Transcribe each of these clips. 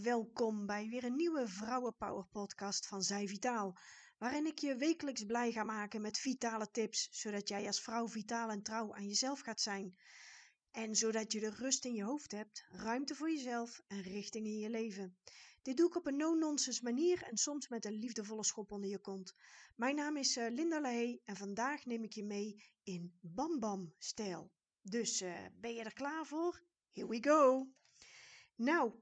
Welkom bij weer een nieuwe Vrouwenpower podcast van Zij Vitaal, waarin ik je wekelijks blij ga maken met vitale tips, zodat jij als vrouw vitaal en trouw aan jezelf gaat zijn. En zodat je de rust in je hoofd hebt, ruimte voor jezelf en richting in je leven. Dit doe ik op een no-nonsense manier en soms met een liefdevolle schop onder je kont. Mijn naam is uh, Linda Lahey en vandaag neem ik je mee in Bam Bam stijl. Dus uh, ben je er klaar voor? Here we go! Nou,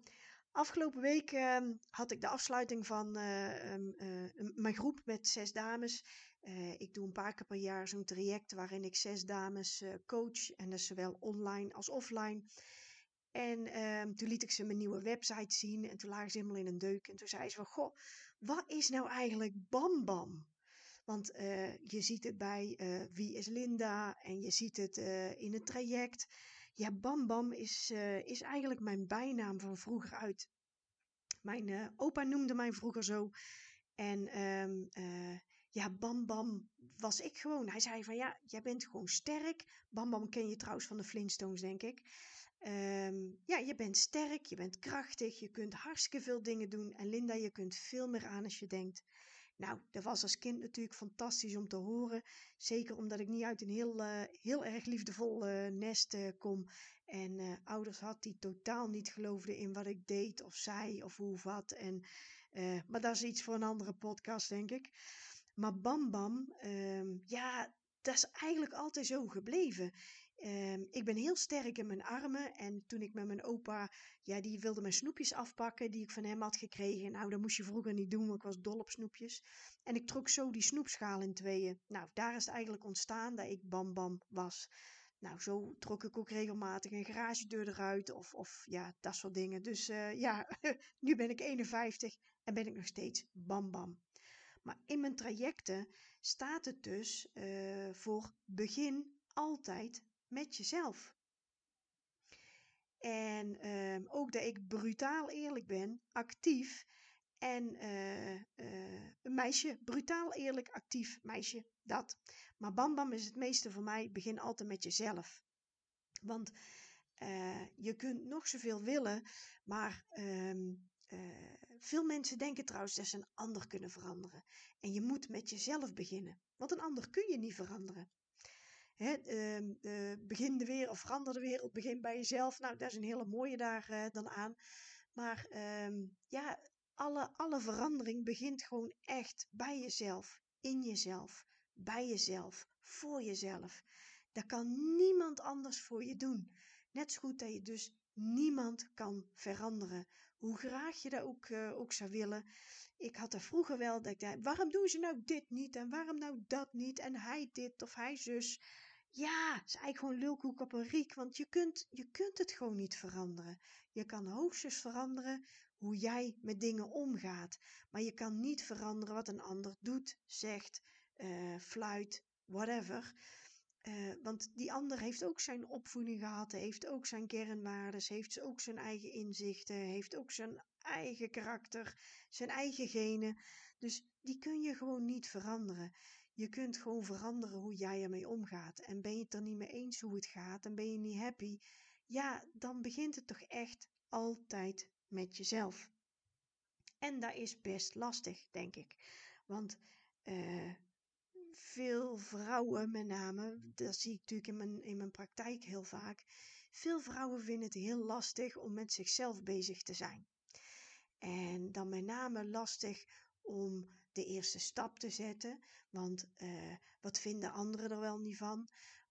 Afgelopen week uh, had ik de afsluiting van uh, uh, mijn groep met zes dames. Eh, ik doe een paar keer per jaar zo'n traject waarin ik zes dames coach. En dat is zowel online als offline. En ehm, toen liet ik ze mijn nieuwe website zien. En toen lagen ze helemaal in een deuk. En toen zei ze goh, wat is nou eigenlijk Bam Bam? Want je ziet het bij Wie is Linda? En je ziet het in het traject. Ja, Bam Bam is, uh, is eigenlijk mijn bijnaam van vroeger uit. Mijn uh, opa noemde mij vroeger zo. En um, uh, ja, Bam Bam was ik gewoon. Hij zei van ja, jij bent gewoon sterk. Bam Bam ken je trouwens van de Flintstones, denk ik. Um, ja, je bent sterk, je bent krachtig, je kunt hartstikke veel dingen doen. En Linda, je kunt veel meer aan als je denkt. Nou, dat was als kind natuurlijk fantastisch om te horen. Zeker omdat ik niet uit een heel, uh, heel erg liefdevol uh, nest uh, kom. En ouders had die totaal niet geloofden in wat ik deed of zei of hoe of wat. En, maar dat is iets voor een andere podcast, denk ik. Maar Bam Bam, ehm, ja, dat is eigenlijk altijd zo gebleven. Um, ik ben heel sterk in mijn armen. En toen ik met mijn opa, ja, die wilde mijn snoepjes afpakken die ik van hem had gekregen. Nou, dat moest je vroeger niet doen, want ik was dol op snoepjes. En ik trok zo die snoepschaal in tweeën. Nou, daar is het eigenlijk ontstaan dat ik Bam Bam was. Nou, zo trok ik ook regelmatig een garagedeur eruit of, of ja, dat soort dingen. Dus uh, ja, nu ben ik 51 en ben ik nog steeds Bam Bam. Maar in mijn trajecten staat het dus uh, voor begin altijd met jezelf. En um, ook dat ik brutaal eerlijk ben, actief en uh, uh, een meisje, brutaal eerlijk, actief meisje, dat. Maar Bam Bam is het meeste voor mij, begin altijd met jezelf. Want uh, je kunt nog zoveel willen, maar um, veel mensen denken trouwens dat ze een ander kunnen veranderen. En je moet met jezelf beginnen, want een ander kun je niet veranderen. Hè, uh, begin de wereld, verander de wereld, begin bij jezelf. Nou, dat is een hele mooie daar uh, dan aan. Maar uh, ja, alle, alle verandering begint gewoon echt bij jezelf, in jezelf, bij jezelf, voor jezelf. Dat kan niemand anders voor je doen. Net zo goed dat je dus niemand kan veranderen. Hoe graag je dat ook, uh, ook zou willen. Ik had er vroeger wel dat ik dacht, waarom doen ze nou dit niet en waarom nou dat niet en hij dit of hij zus. Ja, is eigenlijk gewoon lulkoek op een riek, want je kunt, je kunt het gewoon niet veranderen. Je kan hoogstens veranderen hoe jij met dingen omgaat, maar je kan niet veranderen wat een ander doet, zegt, uh, fluit, whatever. Uh, want die ander heeft ook zijn opvoeding gehad, heeft ook zijn kernwaarden, heeft ook zijn eigen inzichten, heeft ook zijn eigen karakter, zijn eigen genen. Dus die kun je gewoon niet veranderen. Je kunt gewoon veranderen hoe jij ermee omgaat. En ben je het er niet mee eens hoe het gaat en ben je niet happy, ja, dan begint het toch echt altijd met jezelf. En dat is best lastig, denk ik. Want uh, veel vrouwen, met name, dat zie ik natuurlijk in mijn, in mijn praktijk heel vaak. Veel vrouwen vinden het heel lastig om met zichzelf bezig te zijn. En dan met name lastig om de eerste stap te zetten. Want uh, wat vinden anderen er wel niet van?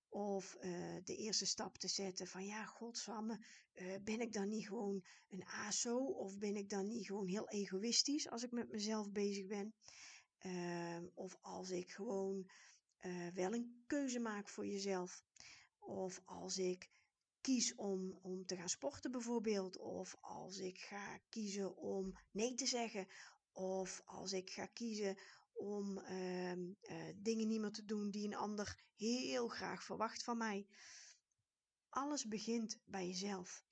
Of uh, de eerste stap te zetten van ja, godsamme, uh, ben ik dan niet gewoon een aso? Of ben ik dan niet gewoon heel egoïstisch als ik met mezelf bezig ben? Uh, of als ik gewoon wel een keuze maak voor jezelf. Of als ik kies om, om te gaan sporten bijvoorbeeld. Of als ik ga kiezen om nee te zeggen. Of als ik ga kiezen om uh, uh, dingen niet meer te doen die een ander heel graag verwacht van mij. Alles begint bij jezelf.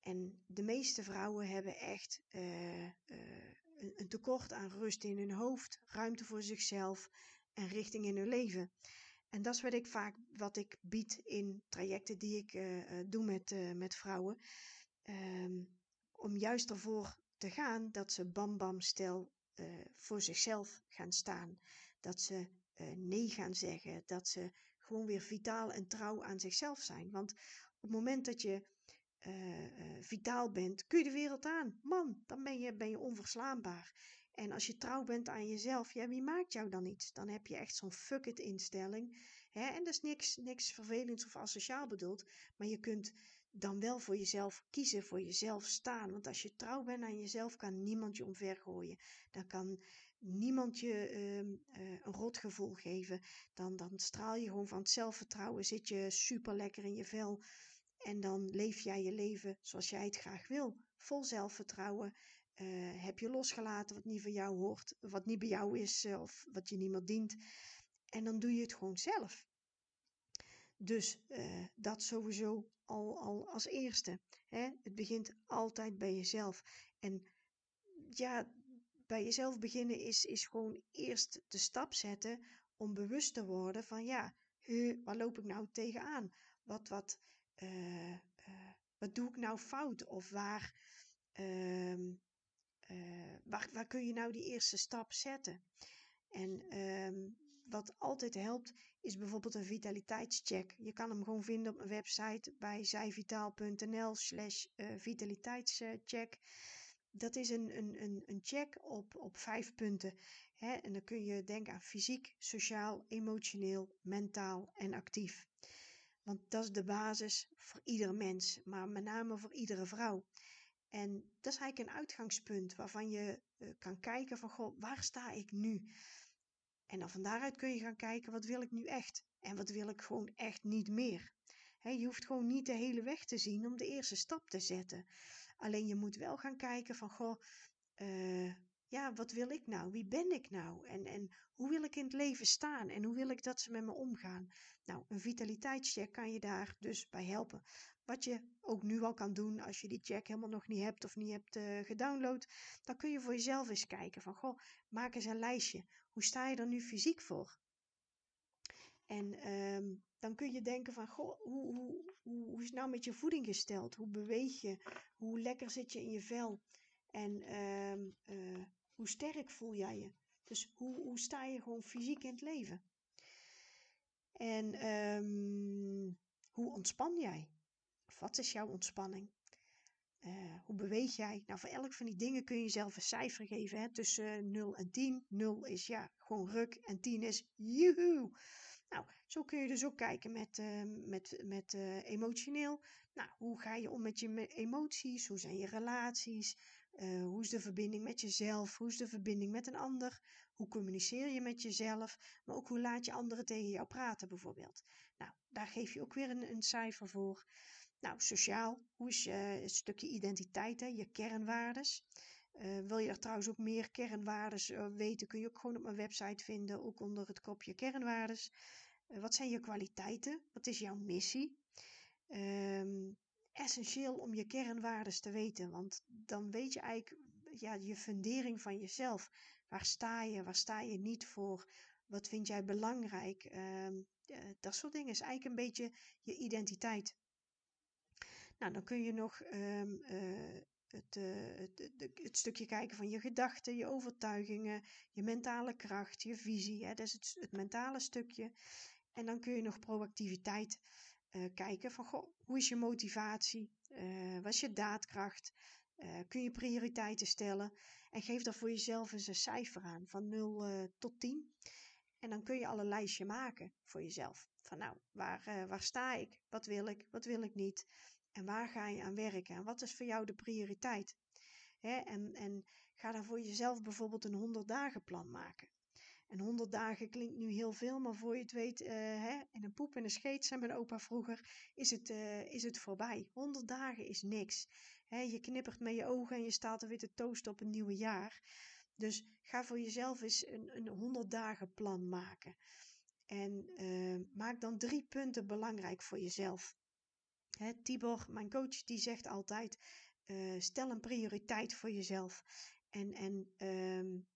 En de meeste vrouwen hebben echt uh, een, een tekort aan rust in hun hoofd, ruimte voor zichzelf en richting in hun leven. En dat is wat ik vaak wat ik bied in trajecten die ik doe met, met vrouwen. Um, om juist ervoor te gaan dat ze bam bam stel uh, voor zichzelf gaan staan. Dat ze uh, nee gaan zeggen. Dat ze gewoon weer vitaal en trouw aan zichzelf zijn. Want op het moment dat je uh, vitaal bent, kun je de wereld aan. Man, dan ben je, ben je onverslaanbaar. En als je trouw bent aan jezelf, ja, wie maakt jou dan iets? Dan heb je echt zo'n fuck it instelling. Hè? En dat is niks, niks vervelends of asociaal bedoeld. Maar je kunt dan wel voor jezelf kiezen, voor jezelf staan. Want als je trouw bent aan jezelf, kan niemand je omvergooien. Dan kan niemand je uh, uh, een rotgevoel geven. Dan, dan straal je gewoon van het zelfvertrouwen, zit je super lekker in je vel. En dan leef jij je leven zoals jij het graag wil. Vol zelfvertrouwen. Uh, heb je losgelaten wat niet van jou hoort, wat niet bij jou is uh, of wat je niet meer dient. En dan doe je het gewoon zelf. Dus uh, dat sowieso al, al als eerste. Hè? Het begint altijd bij jezelf. En ja, bij jezelf beginnen is, is gewoon eerst de stap zetten om bewust te worden van ja, he, waar loop ik nou tegenaan? Wat, wat, uh, uh, wat doe ik nou fout? Of waar, uh, waar, waar kun je nou die eerste stap zetten? En ehm, wat altijd helpt, is bijvoorbeeld een vitaliteitscheck. Je kan hem gewoon vinden op mijn website bij zijvitaal.nl slash eh, vitaliteitscheck. Dat is een, een, een, een check op, op vijf punten. Hè? En dan kun je denken aan fysiek, sociaal, emotioneel, mentaal en actief. Want dat is de basis voor ieder mens, maar met name voor iedere vrouw. En dat is eigenlijk een uitgangspunt waarvan je uh, kan kijken van, goh, waar sta ik nu? En dan van daaruit kun je gaan kijken, wat wil ik nu echt? En wat wil ik gewoon echt niet meer? je hoeft gewoon niet de hele weg te zien om de eerste stap te zetten. Alleen je moet wel gaan kijken van, goh, uh, ja, wat wil ik nou? Wie ben ik nou? En, en hoe wil ik in het leven staan? En hoe wil ik dat ze met me omgaan? Nou, een vitaliteitscheck kan je daar dus bij helpen. Wat je ook nu al kan doen als je die check helemaal nog niet hebt of niet hebt uh, gedownload, dan kun je voor jezelf eens kijken van, goh, maak eens een lijstje. Hoe sta je er nu fysiek voor? En um, dan kun je denken van, goh, hoe, hoe, hoe, hoe is het nou met je voeding gesteld? Hoe beweeg je? Hoe lekker zit je in je vel? En um, uh, hoe sterk voel jij je? Dus hoe, hoe sta je gewoon fysiek in het leven? En um, hoe ontspan jij? Wat is jouw ontspanning? Uh, hoe beweeg jij? Nou, voor elk van die dingen kun je zelf een cijfer geven. Hè? Tussen 0 en 10. 0 is ja, gewoon ruk. En 10 is joehoe. Nou, zo kun je dus ook kijken met, uh, met, met uh, emotioneel. Nou, hoe ga je om met je emoties? Hoe zijn je relaties? Hoe is de verbinding met jezelf? Hoe is de verbinding met een ander? Hoe communiceer je met jezelf? Maar ook hoe laat je anderen tegen jou praten bijvoorbeeld? Nou, daar geef je ook weer een, een cijfer voor. Nou, sociaal, hoe is je een stukje identiteit, hè? je kernwaardes? Uh, wil je er trouwens ook meer kernwaardes uh, weten, kun je ook gewoon op mijn website vinden, ook onder het kopje kernwaardes. Uh, wat zijn je kwaliteiten? Wat is jouw missie? Um, essentieel om je kernwaardes te weten, want dan weet je eigenlijk ja, je fundering van jezelf. Waar sta je? Waar sta je niet voor? Wat vind jij belangrijk? Um, dat soort dingen is eigenlijk een beetje je identiteit. Nou, dan kun je nog uh, het, uh, het, het, het, stukje kijken van je gedachten, je overtuigingen, je mentale kracht, je visie. Hè? Dat is het, het mentale stukje. En dan kun je nog proactiviteit uh, kijken van goh, hoe is je motivatie? wat is je daadkracht? kun je prioriteiten stellen? En geef daar voor jezelf eens een cijfer aan van 0 tot 10. En dan kun je al een lijstje maken voor jezelf. Van nou, waar, waar sta ik? Wat wil ik? Wat wil ik niet? En waar ga je aan werken? En wat is voor jou de prioriteit? En, en ga dan voor jezelf bijvoorbeeld een 100 dagen plan maken. En 100 dagen klinkt nu heel veel, maar voor je het weet, uh, hè, in een poep en een scheet, zei mijn opa vroeger, is het, uh, is het voorbij. 100 dagen is niks. Je knippert met je ogen en je staat er weer te toasten op een nieuwe jaar. Dus ga voor jezelf eens een, een 100 dagen plan maken. En uh, maak dan drie punten belangrijk voor jezelf. Tibor, mijn coach, die zegt altijd: uh, stel een prioriteit voor jezelf. En, en um,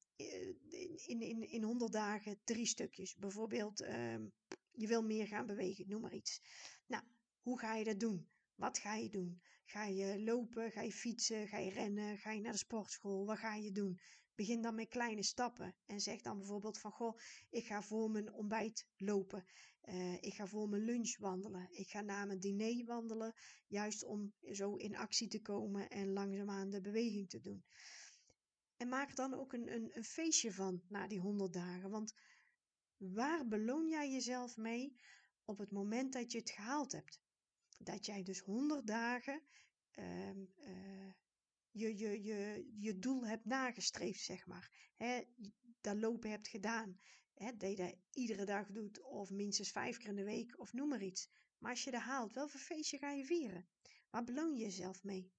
in, in, in 100 dagen drie stukjes. Bijvoorbeeld, um, je wil meer gaan bewegen, noem maar iets. Nou, hoe ga je dat doen? Wat ga je doen? Ga je lopen, ga je fietsen, ga je rennen, ga je naar de sportschool? Wat ga je doen? Begin dan met kleine stappen en zeg dan bijvoorbeeld van goh, ik ga voor mijn ontbijt lopen. Uh, ik ga voor mijn lunch wandelen. Ik ga na mijn diner wandelen, juist om zo in actie te komen en langzaamaan de beweging te doen. En maak dan ook een, een, een feestje van na die 100 dagen. Want waar beloon jij jezelf mee op het moment dat je het gehaald hebt? Dat jij dus 100 dagen uh, uh, je, je, je, je doel hebt nagestreefd, zeg maar. Hè, dat lopen hebt gedaan. Hè, dat je dat iedere dag doet, of minstens vijf keer in de week, of noem maar iets. Maar als je dat haalt, welke feestje ga je vieren? Waar beloon je jezelf mee?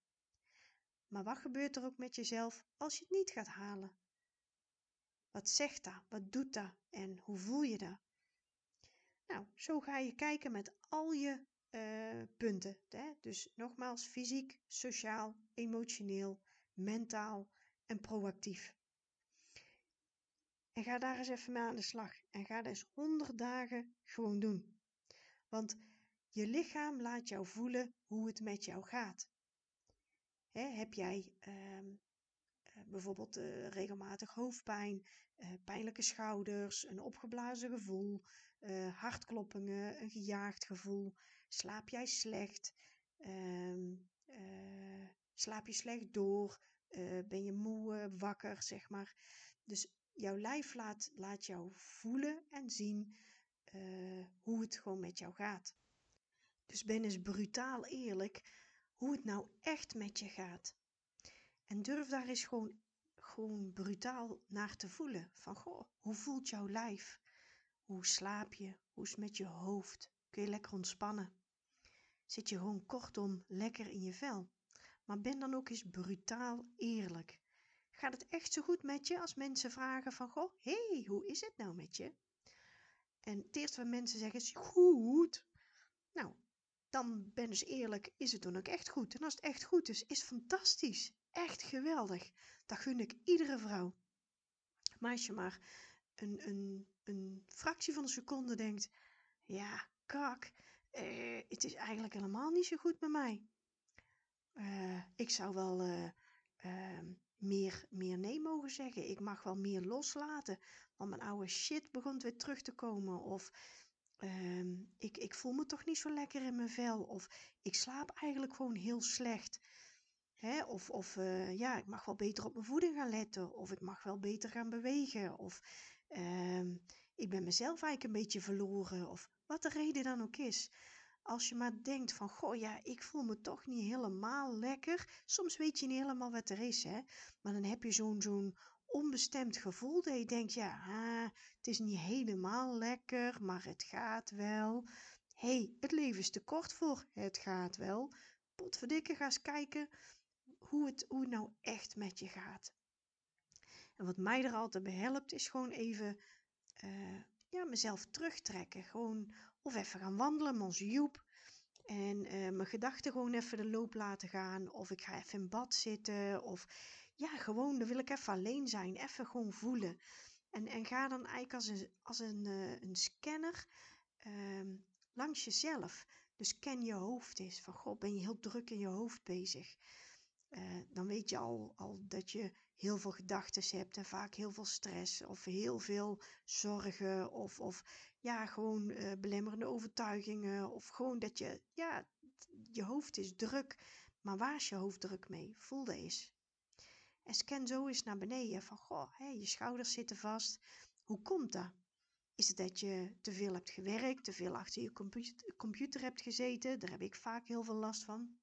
Maar wat gebeurt er ook met jezelf als je het niet gaat halen? Wat zegt dat? Wat doet dat? En hoe voel je dat? Nou, zo ga je kijken met al je uh, punten. Hè? Dus nogmaals, fysiek, sociaal, emotioneel, mentaal en proactief. En ga daar eens even mee aan de slag. En ga dat eens 100 dagen gewoon doen. Want je lichaam laat jou voelen hoe het met jou gaat. Hè, heb jij uh, bijvoorbeeld uh, regelmatig hoofdpijn, pijnlijke schouders, een opgeblazen gevoel, hartkloppingen, een gejaagd gevoel, Slaap jij slecht? Ehm, eh, slaap je slecht door? Eh, ben je moe, wakker, zeg maar? Dus jouw lijf laat, laat jou voelen en zien eh, hoe het gewoon met jou gaat. Dus ben eens brutaal eerlijk hoe het nou echt met je gaat. En durf daar eens gewoon, gewoon brutaal naar te voelen. Van goh, hoe voelt jouw lijf? Hoe slaap je? Hoe is het met je hoofd? Kun je lekker ontspannen? Zit je gewoon kortom lekker in je vel? Maar ben dan ook eens brutaal eerlijk. Gaat het echt zo goed met je als mensen vragen van goh, hey, hoe is het nou met je? En het eerste wat mensen zeggen is goed. Nou, dan ben eens eerlijk, is het dan ook echt goed? En als het echt goed is, is fantastisch. Echt geweldig. Dat gun ik iedere vrouw. Maar als je maar een, een, een fractie van een seconde denkt, ja, kak, uh, het is eigenlijk helemaal niet zo goed met mij. Uh, ik zou wel uh, meer, meer nee mogen zeggen. Ik mag wel meer loslaten. Want mijn oude shit begon weer terug te komen. Of ehm, ik, ik voel me toch niet zo lekker in mijn vel. Of ik slaap eigenlijk gewoon heel slecht. Hè? Of, of ja, ik mag wel beter op mijn voeding gaan letten. Of ik mag wel beter gaan bewegen. Of ehm, ik ben mezelf eigenlijk een beetje verloren. Of wat de reden dan ook is. Als je maar denkt van, goh ja, ik voel me toch niet helemaal lekker. Soms weet je niet helemaal wat er is, hè. Maar dan heb je zo'n zo'n onbestemd gevoel dat je denkt, ja, ah, het is niet helemaal lekker, maar het gaat wel. Hey, het leven is te kort voor het gaat wel. Potverdikke, ga eens kijken hoe het, hoe nou echt met je gaat. En wat mij er altijd bij helpt, is gewoon even uh, ja, mezelf terugtrekken. Gewoon of even gaan wandelen met onze Joep. En uh, mijn gedachten gewoon even de loop laten gaan. Of ik ga even in bad zitten. Of ja, gewoon, dan wil ik even alleen zijn. Even gewoon voelen. En, en ga dan eigenlijk als een, als een, uh, een scanner uh, langs jezelf. Dus ken je hoofd eens. Van god, ben je heel druk in je hoofd bezig. Uh, dan weet je al, al dat je heel veel gedachten hebt en vaak heel veel stress of heel veel zorgen of, of ja, gewoon uh, belemmerende overtuigingen of gewoon dat je, ja, je hoofd is druk. Maar waar is je hoofd druk mee? Voel eens. En scan zo eens naar beneden van, goh, je schouders zitten vast. Hoe komt dat? Is het dat je te veel hebt gewerkt, te veel achter je computer hebt gezeten? Daar heb ik vaak heel veel last van.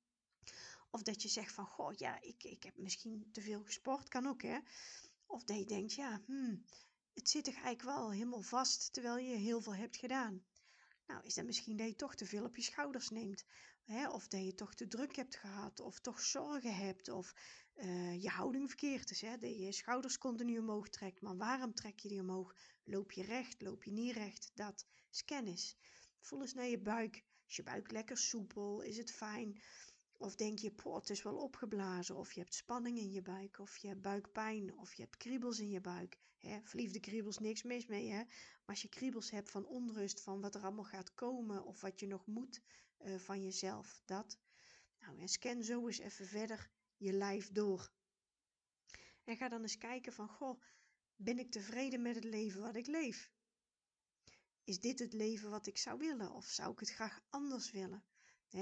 Of dat je zegt van, goh, ja, ik, ik heb misschien te veel gesport, kan ook, hè. Of dat je denkt, ja, hmm, het zit toch eigenlijk wel helemaal vast terwijl je heel veel hebt gedaan. Nou, is dat misschien dat je toch te veel op je schouders neemt? Hè? Of dat je toch te druk hebt gehad, of toch zorgen hebt, of uh, je houding verkeerd is. Hè? Dat je je schouders continu omhoog trekt. Maar waarom trek je die omhoog? Loop je recht, loop je niet recht? Dat scan eens. Voel eens naar je buik. Is je buik lekker soepel? Is het fijn? Of denk je, poh, het is wel opgeblazen. Of je hebt spanning in je buik. Of je hebt buikpijn. Of je hebt kriebels in je buik. Hè? Verliefde kriebels, niks mis mee. Hè? Maar als je kriebels hebt van onrust, van wat er allemaal gaat komen. Of wat je nog moet uh, van jezelf. Dat. Nou, en scan zo eens even verder je lijf door. En ga dan eens kijken van, goh, ben ik tevreden met het leven wat ik leef? Is dit het leven wat ik zou willen of zou ik het graag anders willen?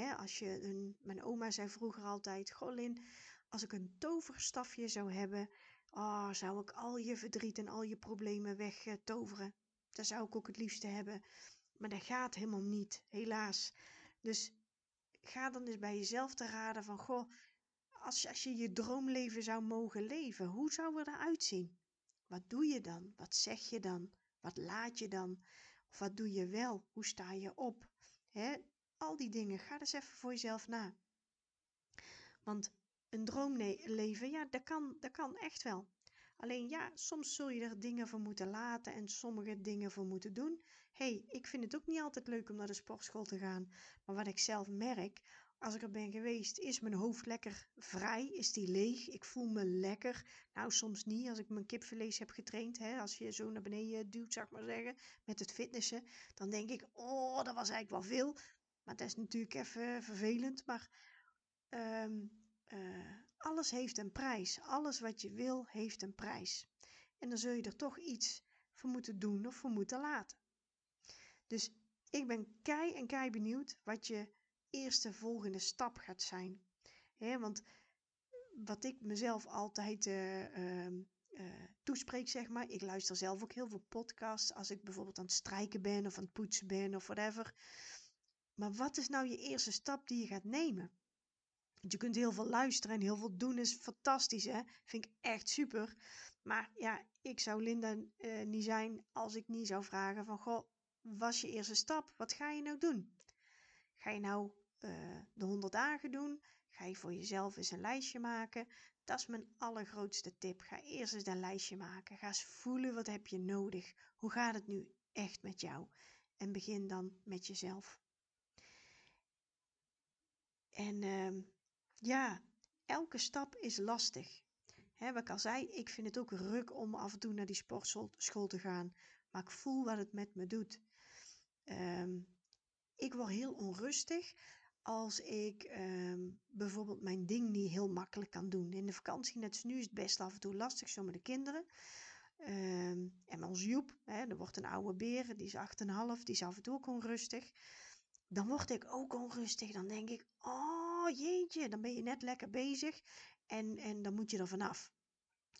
Als je een, mijn oma zei vroeger altijd, Golin, als ik een toverstafje zou hebben, oh, zou ik al je verdriet en al je problemen wegtoveren. Dat zou ik ook het liefste hebben. Maar dat gaat helemaal niet, helaas. Dus ga dan eens bij jezelf te raden van, goh, als als je je droomleven zou mogen leven, hoe zou het eruit zien? Wat doe je dan? Wat zeg je dan? Wat laat je dan? Of wat doe je wel? Hoe sta je op? Die dingen, ga eens even voor jezelf na. Want een droomleven, ja, dat kan, dat kan echt wel. Alleen ja, soms zul je er dingen voor moeten laten en sommige dingen voor moeten doen. hey, ik vind het ook niet altijd leuk om naar de sportschool te gaan. Maar wat ik zelf merk, als ik er ben geweest, is mijn hoofd lekker vrij, is die leeg, ik voel me lekker. Nou, soms niet, als ik mijn kipvlees heb getraind, hè, als je zo naar beneden duwt, zeg maar zeggen, met het fitnessen, dan denk ik, oh, dat was eigenlijk wel veel. Maar dat is natuurlijk even vervelend, maar um, uh, alles heeft een prijs. Alles wat je wil, heeft een prijs. En dan zul je er toch iets voor moeten doen of voor moeten laten. Dus ik ben kei en kei benieuwd wat je eerste volgende stap gaat zijn. want wat ik mezelf altijd uh, uh, toespreek, zeg maar. Ik luister zelf ook heel veel podcasts als ik bijvoorbeeld aan het strijken ben of aan het poetsen ben of whatever. Maar wat is nou je eerste stap die je gaat nemen? je kunt heel veel luisteren en heel veel doen is fantastisch, hè? Vind ik echt super. Maar ja, ik zou Linda uh, niet zijn als ik niet zou vragen van, goh, was je eerste stap? Wat ga je nou doen? Ga je nou uh, de 100 dagen doen? Ga je voor jezelf eens een lijstje maken? Dat is mijn allergrootste tip. Ga eerst eens een lijstje maken. Ga eens voelen wat heb je nodig. Hoe gaat het nu echt met jou? En begin dan met jezelf. En uh, ja, elke stap is lastig. Hè, wat ik al zei, ik vind het ook ruk om af en toe naar die sportschool te gaan. Maar ik voel wat het met me doet. Um, ik word heel onrustig als ik um, bijvoorbeeld mijn ding niet heel makkelijk kan doen. In de vakantie, net als nu, is het best af en toe lastig zo met de kinderen. Um, en ons Joep, hè, er wordt een oude beer, die is 8,5, die is af en toe ook onrustig. Dan word ik ook onrustig. Dan denk ik, oh jeetje, dan ben je net lekker bezig en, en dan moet je er vanaf.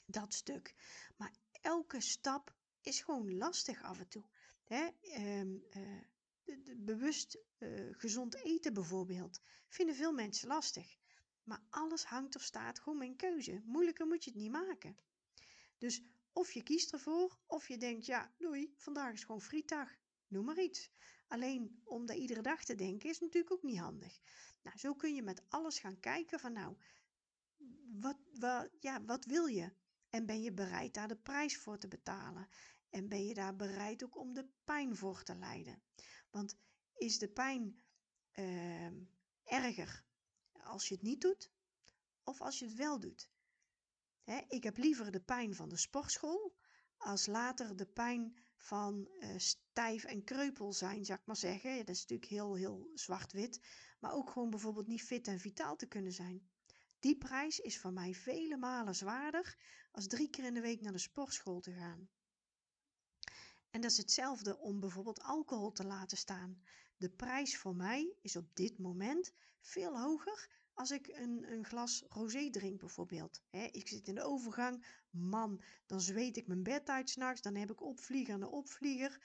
Dat stuk. Maar elke stap is gewoon lastig af en toe. Hè? De, de, bewust uh, gezond eten bijvoorbeeld, vinden veel mensen lastig. Maar alles hangt of staat gewoon mijn keuze. Moeilijker moet je het niet maken. Dus of je kiest ervoor, of je denkt, ja, doei, vandaag is gewoon frietdag. Noem maar iets. Alleen om dat iedere dag te denken is natuurlijk ook niet handig. Nou, zo kun je met alles gaan kijken van nou, wat, wat, ja, wat wil je? En ben je bereid daar de prijs voor te betalen? En ben je daar bereid ook om de pijn voor te lijden? Want is de pijn uh, erger als je het niet doet of als je het wel doet? Ik heb liever de pijn van de sportschool als later de pijn van uh, stijf en kreupel zijn, zou ik maar zeggen. Ja, dat is natuurlijk heel, heel zwart-wit maar ook gewoon bijvoorbeeld niet fit en vitaal te kunnen zijn. Die prijs is voor mij vele malen zwaarder als drie keer in de week naar de sportschool te gaan. En dat is hetzelfde om bijvoorbeeld alcohol te laten staan. De prijs voor mij is op dit moment veel hoger als ik een, een glas rosé drink bijvoorbeeld. ik zit in de overgang, man, dan zweet ik mijn bed uit s'nachts, dan heb ik opvlieger en opvlieger.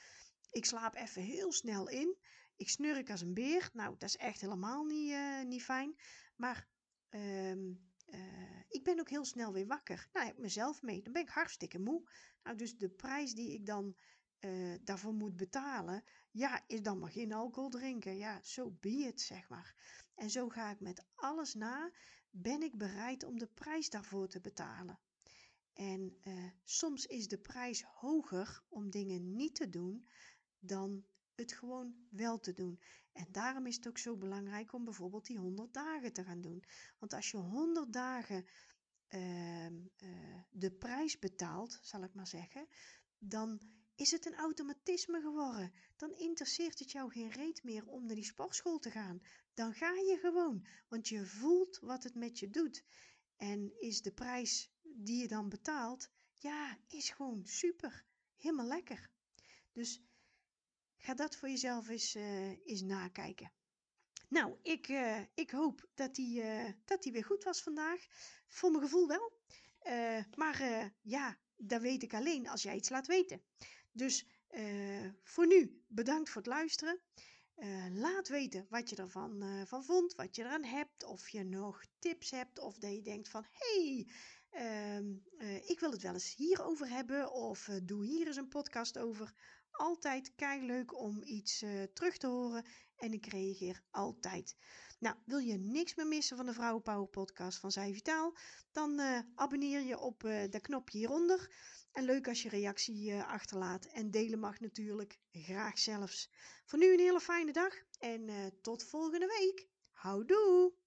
Ik slaap even heel snel in ik snurk als een beer. Nou, dat is echt helemaal niet, uh, niet fijn. Maar uh, uh, ik ben ook heel snel weer wakker. Nou, ik mezelf mee. Dan ben ik hartstikke moe. Nou, dus de prijs die ik dan uh, daarvoor moet betalen, ja, is dan maar geen alcohol drinken. Ja, zo so be it, zeg maar. En zo ga ik met alles na. Ben ik bereid om de prijs daarvoor te betalen? En soms is de prijs hoger om dingen niet te doen dan het gewoon wel te doen. En daarom is het ook zo belangrijk om bijvoorbeeld die 100 dagen te gaan doen. Want als je 100 dagen uh, uh, de prijs betaalt, zal ik maar zeggen, dan is het een automatisme geworden. Dan interesseert het jou geen reet meer om naar die sportschool te gaan. dan ga je gewoon. Want je voelt wat het met je doet. En is de prijs die je dan betaalt, ja, is gewoon super. Helemaal lekker. Dus ga dat voor jezelf eens, uh, eens nakijken. Nou, ik, uh, ik hoop dat die, uh, dat die weer goed was vandaag. Voor mijn gevoel wel. maar ja, dat weet ik alleen als jij iets laat weten. Dus voor nu, bedankt voor het luisteren. laat weten wat je ervan van vond, wat je eraan hebt, of je nog tips hebt, of dat je denkt van hey, Ehm, eh, ik wil het wel eens hierover hebben of doe hier eens een podcast over. Altijd leuk om iets terug te horen en ik reageer altijd. Nou, wil je niks meer missen van de Vrouwenpower podcast van Zij Vitaal? Dan abonneer je op dat knopje hieronder. En leuk als je reactie achterlaat. En delen mag natuurlijk graag zelfs. Voor nu een hele fijne dag en tot volgende week. Houdoe!